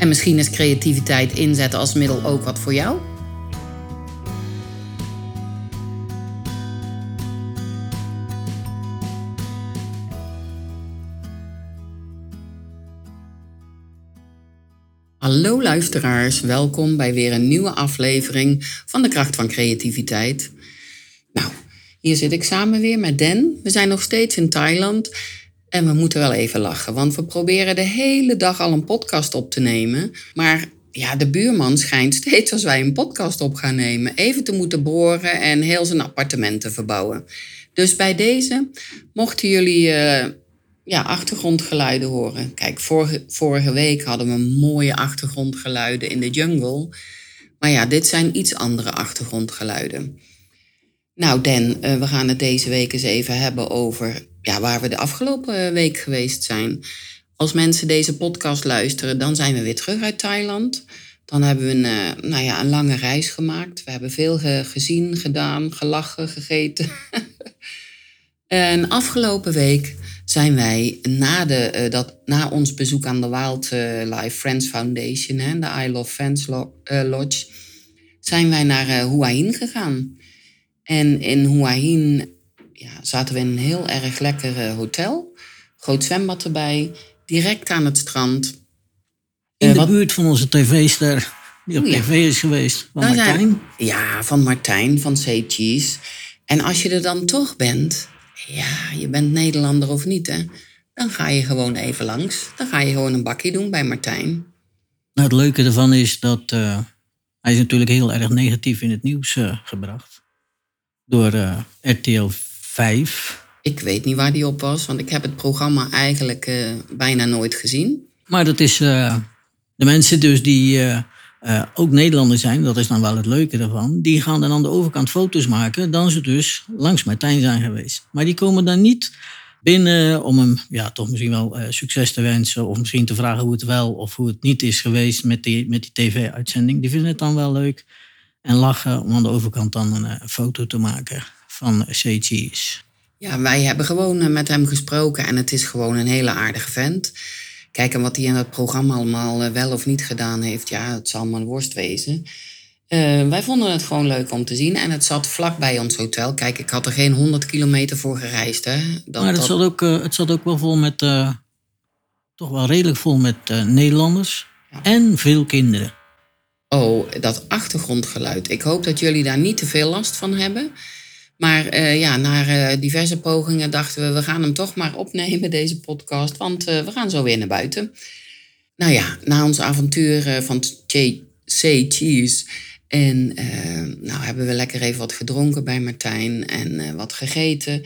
En misschien is creativiteit inzetten als middel ook wat voor jou? Hallo luisteraars, welkom bij weer een nieuwe aflevering van de Kracht van Creativiteit. Nou, hier zit ik samen weer met Den. We zijn nog steeds in Thailand en we moeten wel even lachen, want we proberen de hele dag al een podcast op te nemen. Maar ja, de buurman schijnt steeds als wij een podcast op gaan nemen even te moeten boren en heel zijn appartement te verbouwen. Dus bij deze mochten jullie uh, ja, achtergrondgeluiden horen. Kijk, vorige, vorige week hadden we mooie achtergrondgeluiden in de jungle. Maar ja, dit zijn iets andere achtergrondgeluiden. Nou, Den, uh, we gaan het deze week eens even hebben over ja, waar we de afgelopen week geweest zijn. Als mensen deze podcast luisteren, dan zijn we weer terug uit Thailand. Dan hebben we een, uh, nou ja, een lange reis gemaakt. We hebben veel ge gezien, gedaan, gelachen, gegeten. en afgelopen week zijn wij na, de, dat, na ons bezoek aan de Wildlife Friends Foundation, hè, de I Love Friends Lodge, zijn wij naar Hua Hin gegaan. En in Hua Hin ja, zaten we in een heel erg lekker hotel. Groot zwembad erbij, direct aan het strand. In uh, de wat... buurt van onze tv-ster, die op oh, ja. tv is geweest, van Daar Martijn. Zijn... Ja, van Martijn, van Say Cheese. En als je er dan toch bent, ja, je bent Nederlander of niet, hè? Dan ga je gewoon even langs. Dan ga je gewoon een bakje doen bij Martijn. Nou, het leuke ervan is dat uh, hij is natuurlijk heel erg negatief in het nieuws uh, gebracht. Door uh, RTL 5. Ik weet niet waar die op was, want ik heb het programma eigenlijk uh, bijna nooit gezien. Maar dat is uh, de mensen dus die ook Nederlanders zijn, dat is dan wel het leuke ervan. Die gaan dan aan de overkant foto's maken, dan ze dus langs Martijn zijn geweest. Maar die komen dan niet binnen om hem ja, toch misschien wel succes te wensen. Of misschien te vragen hoe het wel of hoe het niet is geweest met die, met die tv-uitzending. Die vinden het dan wel leuk. En lachen om aan de overkant dan een foto te maken van CG's. Ja, wij hebben gewoon met hem gesproken en het is gewoon een hele aardige vent. Kijk, en wat hij in dat programma allemaal wel of niet gedaan heeft, ja, het zal maar worst wezen. Uh, wij vonden het gewoon leuk om te zien en het zat vlak bij ons hotel. Kijk, ik had er geen 100 kilometer voor gereisd. Hè. Dat, maar het, dat... Zat ook, uh, het zat ook wel vol met, uh, toch wel redelijk vol met Nederlanders ja. en veel kinderen. Oh, dat achtergrondgeluid. Ik hoop dat jullie daar niet te veel last van hebben. Maar uh, ja, na uh, diverse pogingen dachten we, we gaan hem toch maar opnemen, deze podcast. Want uh, we gaan zo weer naar buiten. Nou ja, na ons avontuur van Say Cheese. En nou hebben we lekker even wat gedronken bij Martijn en wat gegeten.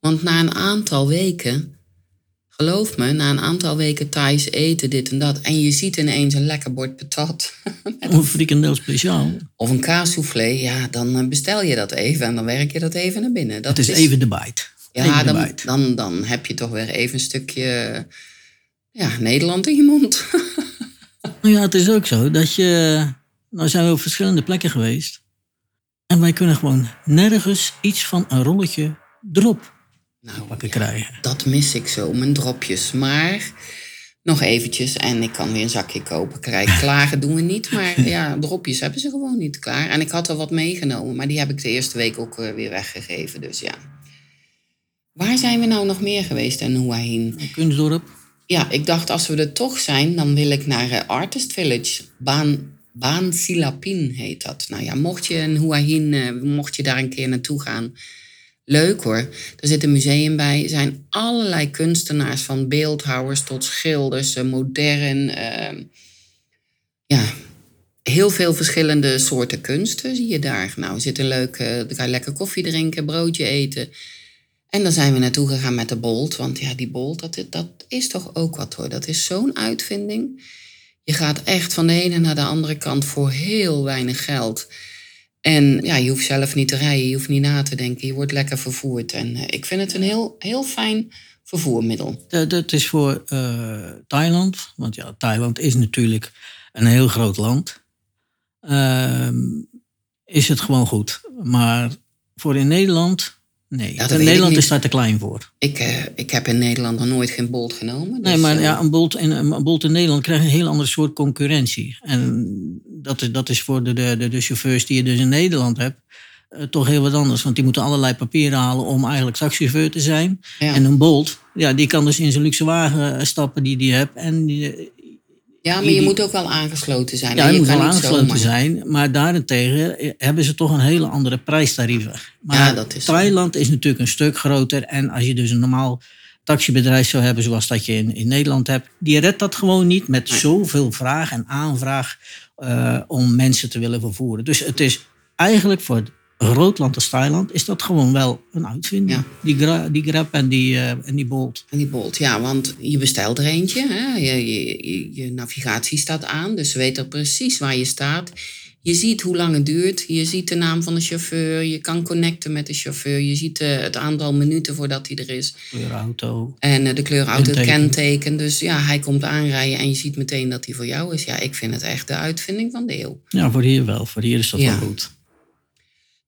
Want na een aantal weken Geloof me, na een aantal weken Thais eten, dit en dat. En je ziet ineens een lekker bord patat. Of een frikandel speciaal. Of een kaassoufflé. Ja, dan bestel je dat even en dan werk je dat even naar binnen. Dat het is, is, even de bite. Ja, dan, bite. Dan, dan heb je toch weer even een stukje ja, Nederland in je mond. nou ja, het is ook zo dat je... Nou zijn we op verschillende plekken geweest. En wij kunnen gewoon nergens iets van een rolletje erop nou, pakken krijgen. Dat mis ik zo, mijn dropjes. Maar nog eventjes en ik kan weer een zakje kopen. Krijg, klagen doen we niet, maar ja, dropjes hebben ze gewoon niet klaar. En ik had er wat meegenomen, maar die heb ik de eerste week ook eh, weer weggegeven. Dus ja. Waar zijn we nou nog meer geweest en hoe heen? Kunstdorp. Ja, ik dacht als we er toch zijn, dan wil ik naar uh, Artist Village. Baan Baan Silapin heet dat. Nou ja, mocht je een Hua Hin, eh, mocht je daar een keer naartoe gaan, leuk hoor. Er zit een museum bij. Er zijn allerlei kunstenaars, van beeldhouwers tot schilders, eh, modern. eh, ja, heel veel verschillende soorten kunsten zie je daar. Nou, zit een leuke, dan kan je lekker koffie drinken, broodje eten. En dan zijn we naartoe gegaan met de Bolt. Want ja, die Bolt, dat, dat is toch ook wat hoor. Dat is zo'n uitvinding. Je gaat echt van de ene naar de andere kant voor heel weinig geld. En ja, je hoeft zelf niet te rijden, je hoeft niet na te denken. Je wordt lekker vervoerd. En eh, ik vind het een heel, heel fijn vervoermiddel. Dat, dat is voor eh, Thailand, want ja, Thailand is natuurlijk een heel groot land. Ehm, is het gewoon goed. Maar voor in Nederland, nee. dat in Nederland is daar te klein voor. Ik, eh, ik heb in Nederland nog nooit geen Bolt genomen. Nee, dus, maar eh, ja, een, bolt in, een bolt in Nederland krijgt een heel ander soort concurrentie. En dat is, dat is voor de, de, de, chauffeurs die je dus in Nederland hebt, eh, toch heel wat anders. Want die moeten allerlei papieren halen om eigenlijk taxichauffeur te zijn. ja. En een bolt, ja, die kan dus in zijn luxe wagen eh, stappen die die hebt. En die, ja, maar je moet ook wel aangesloten zijn. ja, je moet wel aangesloten zomaar- zijn. Maar daarentegen eh, hebben ze toch een hele andere prijstarieven. Maar Ja, dat is zo. Thailand is natuurlijk een stuk groter. En als je dus een normaal taxibedrijf zou hebben zoals dat je in, in Nederland hebt. Die redt dat gewoon niet met Nee. zoveel vraag en aanvraag eh, om mensen te willen vervoeren. Dus het is eigenlijk voor een groot land als Thailand is dat gewoon wel een uitvinding. Ja. Die, gra, die Grab en die, eh, en die Bolt. En die Bolt, ja, want je bestelt er eentje. Hè? Je, je, navigatie staat aan, dus ze weten precies waar je staat. Je ziet hoe lang het duurt. Je ziet de naam van de chauffeur. Je kan connecten met de chauffeur. Je ziet eh, het aantal minuten voordat hij er is. Kleurauto. En eh, de kleurauto, het Kenteken. kenteken. Dus ja, hij komt aanrijden en je ziet meteen dat hij voor jou is. Ja, ik vind het echt de uitvinding van de eeuw. Ja, voor hier wel. Voor hier is dat Ja. wel goed.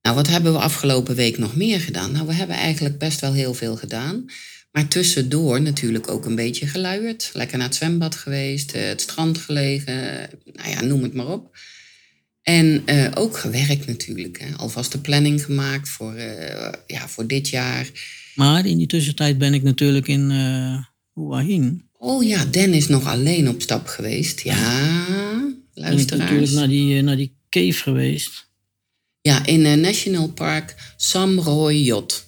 Nou, wat hebben we afgelopen week nog meer gedaan? Nou, we hebben eigenlijk best wel heel veel gedaan. Maar tussendoor natuurlijk ook een beetje geluierd. Lekker naar het zwembad geweest, eh, het strand gelegen, nou ja, noem het maar op. En eh, ook gewerkt natuurlijk. Hè. Alvast de planning gemaakt voor, eh, ja, voor dit jaar. Maar in die tussentijd ben ik natuurlijk in Hin. Oh ja, Den is nog alleen op stap geweest. Ja, Ben ik luisteraars. natuurlijk naar die, naar die cave geweest. Ja, in eh, National Park Samroy Jot.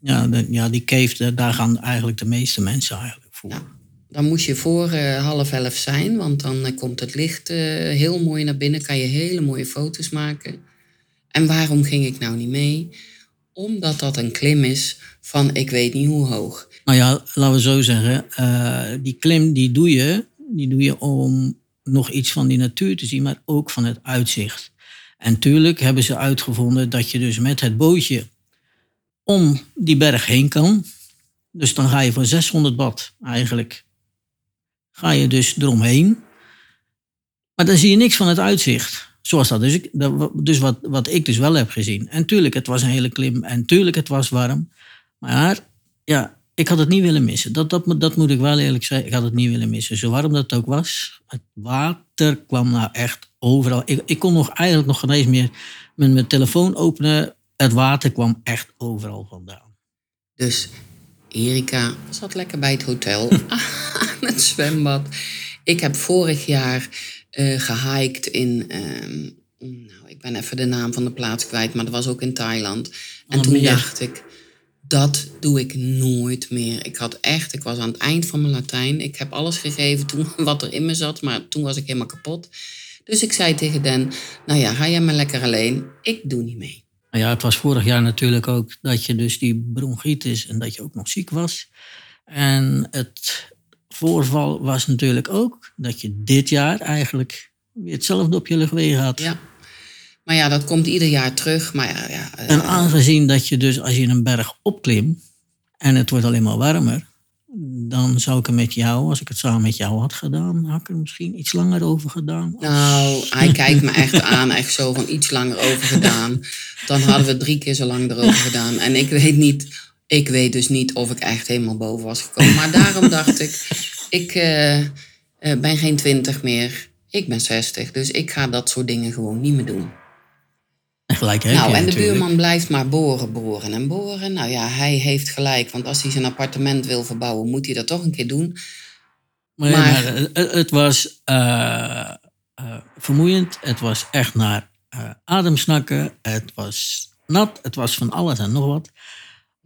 Ja, de- ja die cave, daar- gaan eigenlijk de meeste mensen eigenlijk voor. Ja. Dan moest je voor eh, half elf zijn, want dan eh, komt het licht eh, heel mooi naar binnen. Kan je hele mooie foto's maken. En waarom ging ik nou niet mee? Omdat dat een klim is van ik weet niet hoe hoog. Nou ja, laten we zo zeggen. die klim die doe, je, die doe je om nog iets van die natuur te zien, maar ook van het uitzicht. En tuurlijk hebben ze uitgevonden dat je dus met het bootje om die berg heen kan. Dus dan ga je voor 600 watt eigenlijk. Ga je dus eromheen. Maar dan zie je niks van het uitzicht. Zoals dat. Dus, ik, dus wat, wat ik dus wel heb gezien. En tuurlijk, het was een hele klim. En tuurlijk, het was warm. Maar ja, ik had het niet willen missen. Dat, dat, moet- dat moet ik wel eerlijk zeggen. Ik had het niet willen missen. Zo warm dat het ook was. Het water kwam nou echt overal. Ik, ik kon nog eigenlijk nog geen eens meer met mijn telefoon openen. Het water kwam echt overal vandaan. Dus Erika zat lekker bij het hotel aan het zwembad. Ik heb vorig jaar eh gehiked in. ehm, nou, ik ben even de naam van de plaats kwijt, maar dat was ook in Thailand. En toen dacht ik, dat doe ik nooit meer. Ik had echt, ik was aan het eind van mijn Latijn. Ik heb alles gegeven toen wat er in me zat, maar toen was ik helemaal kapot. Dus ik zei tegen Den, nou ja, ga jij maar lekker alleen. Ik doe niet mee. Ja, het was vorig jaar natuurlijk ook dat je dus die bronchitis en dat je ook nog ziek was. En het voorval was natuurlijk ook dat je dit jaar eigenlijk weer hetzelfde op je luchtwegen had. Ja. Maar ja, dat komt ieder jaar terug. Maar ja, ja eh, En aangezien dat je dus als je een berg opklimt en het wordt alleen maar warmer, dan zou ik er met jou, als ik het samen met jou had gedaan, had ik er misschien iets langer over gedaan. Nou, hij kijkt me echt aan, echt zo van iets langer over gedaan. Dan hadden we drie keer zo lang erover gedaan. En ik weet niet, ik weet dus niet of ik echt helemaal boven was gekomen. Maar daarom dacht ik, ik eh, eh, ben geen twintig meer. Ik ben 60, dus ik ga dat soort dingen gewoon niet meer doen. Gelijk nou, en de buurman blijft maar boren, boren en boren. Nou ja, hij heeft gelijk, want als hij zijn appartement wil verbouwen, moet hij dat toch een keer doen. Maar, Maar- maar het, het was. eh, eh, vermoeiend. Het was echt naar uh, ademsnakken. Het was nat. Het was van alles en nog wat.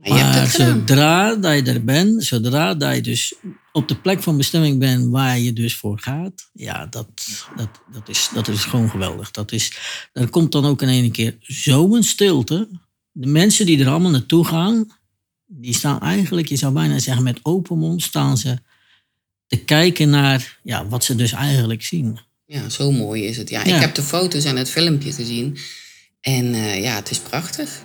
Maar, zodra dat je er bent, zodra dat je dus op de plek van bestemming bent waar je dus voor gaat, ja, dat, dat, dat, is, dat is gewoon geweldig. Dat is, er komt dan ook in één keer zo'n stilte. De mensen die er allemaal naartoe gaan, die staan eigenlijk, je zou bijna zeggen, met open mond staan ze te kijken naar ja, wat ze dus eigenlijk zien. Ja, zo mooi is het. Ja, ik heb de foto's en het filmpje gezien. En uh, ja, het is prachtig.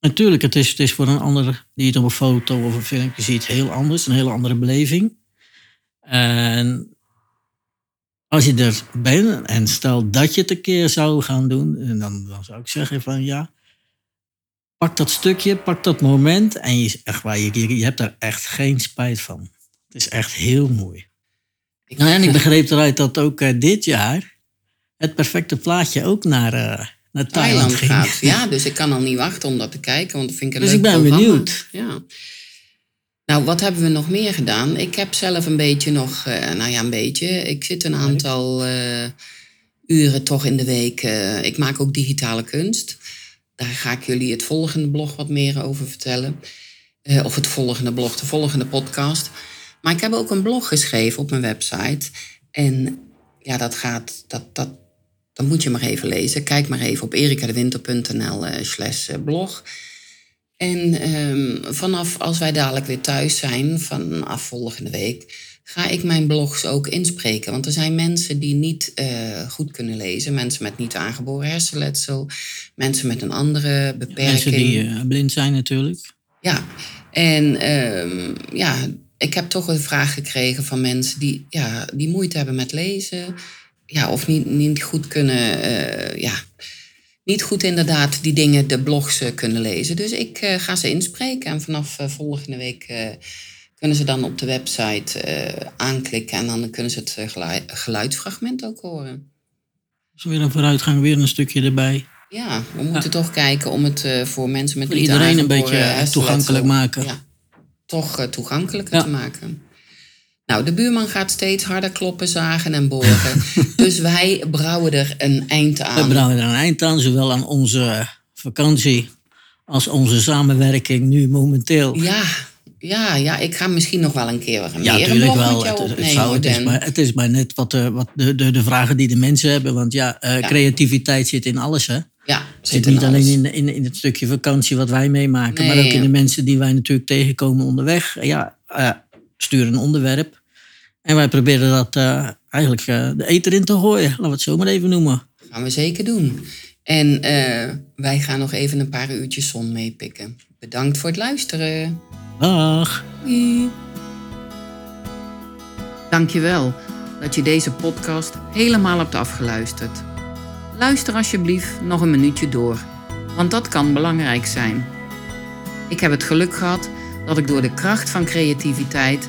Natuurlijk, het is, het is voor een ander die het op een foto of een filmpje ziet heel anders. Een hele andere beleving. En als je er bent en stel dat je het een keer zou gaan doen, dan, dan zou ik zeggen van ja, pak dat stukje, pak dat moment en je, echt waar, je, je hebt daar echt geen spijt van. Het is echt heel mooi. Nou, en ik begreep eruit dat ook uh, dit jaar het perfecte plaatje ook naar, uh, naar Thailand, ging. gaat. Ja, dus ik kan al niet wachten om dat te kijken, want dat vind ik een Dus ik ben benieuwd. Ja. Nou, wat hebben we nog meer gedaan? Ik heb zelf een beetje nog, uh, nou ja, een beetje. Ik zit een aantal uren toch in de week. ik maak ook digitale kunst. Daar ga ik jullie het volgende blog wat meer over vertellen. of het volgende blog, de volgende podcast. Maar ik heb ook een blog geschreven op mijn website. En ja, dat gaat, dat, dat, dat moet je maar even lezen. Kijk maar even op erikadewinter.nl uh, slash eh, blog. En um, vanaf als wij dadelijk weer thuis zijn, vanaf volgende week, ga ik mijn blogs ook inspreken. Want er zijn mensen die niet uh, goed kunnen lezen. Mensen met niet aangeboren hersenletsel. Mensen met een andere beperking. Mensen die uh, blind zijn natuurlijk. Ja, en um, ja, ik heb toch een vraag gekregen van mensen die, ja, die moeite hebben met lezen. Ja, of niet, niet goed kunnen, uh, ja, niet goed inderdaad die dingen, de blogs uh, kunnen lezen. Dus ik uh, ga ze inspreken en vanaf volgende week kunnen ze dan op de website aanklikken en dan kunnen ze het geluid, geluidsfragment ook horen. Dus weer een vooruitgang, weer een stukje erbij. Ja, we moeten toch kijken om het voor mensen met voor iedereen een beetje toegankelijk maken. Ja toch toegankelijker te maken. Nou, de buurman gaat steeds harder kloppen, zagen en boren. dus wij brouwen er een eind aan. We brouwen er een eind aan, zowel aan onze vakantie als onze samenwerking nu momenteel. Ja, ja, ja, ik ga misschien nog wel een keer weer ja, meer een wel. Het, het, zou, het, is maar, het is maar net wat, uh, wat de, de, de vragen die de mensen hebben. Want ja, uh, ja, creativiteit zit in alles, hè? Ja, zit, niet alleen in, in, in het stukje vakantie wat wij meemaken, maar ook in de mensen die wij natuurlijk tegenkomen onderweg. Ja, uh, sturen een onderwerp. En wij proberen dat uh, eigenlijk uh, de eter in te gooien, laten we het zo maar even noemen. Gaan we zeker doen. En wij gaan nog even een paar uurtjes zon meepikken. Bedankt voor het luisteren. Dag. Doei. Dankjewel dat je deze podcast helemaal hebt afgeluisterd. Luister alsjeblieft nog een minuutje door, want dat kan belangrijk zijn. Ik heb het geluk gehad dat ik door de kracht van creativiteit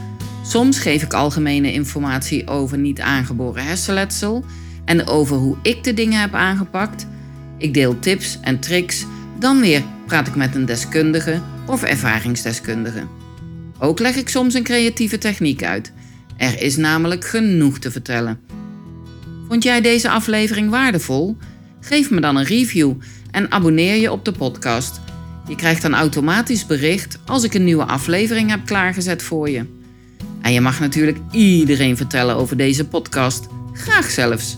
Soms geef ik algemene informatie over niet aangeboren hersenletsel en over hoe ik de dingen heb aangepakt. Ik deel tips en tricks. Dan weer praat ik met een deskundige of ervaringsdeskundige. Ook leg ik soms een creatieve techniek uit. Er is namelijk genoeg te vertellen. Vond jij deze aflevering waardevol? Geef me dan een review en abonneer je op de podcast. Je krijgt dan automatisch bericht als ik een nieuwe aflevering heb klaargezet voor je. En je mag natuurlijk iedereen vertellen over deze podcast, graag zelfs.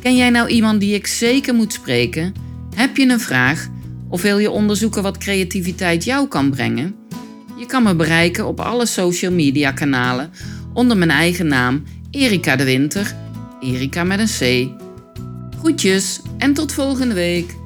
Ken jij nou iemand die ik zeker moet spreken? Heb je een vraag of wil je onderzoeken wat creativiteit jou kan brengen? Je kan me bereiken op alle social media kanalen onder mijn eigen naam Erika de Winter, Erika met een C. Groetjes en tot volgende week.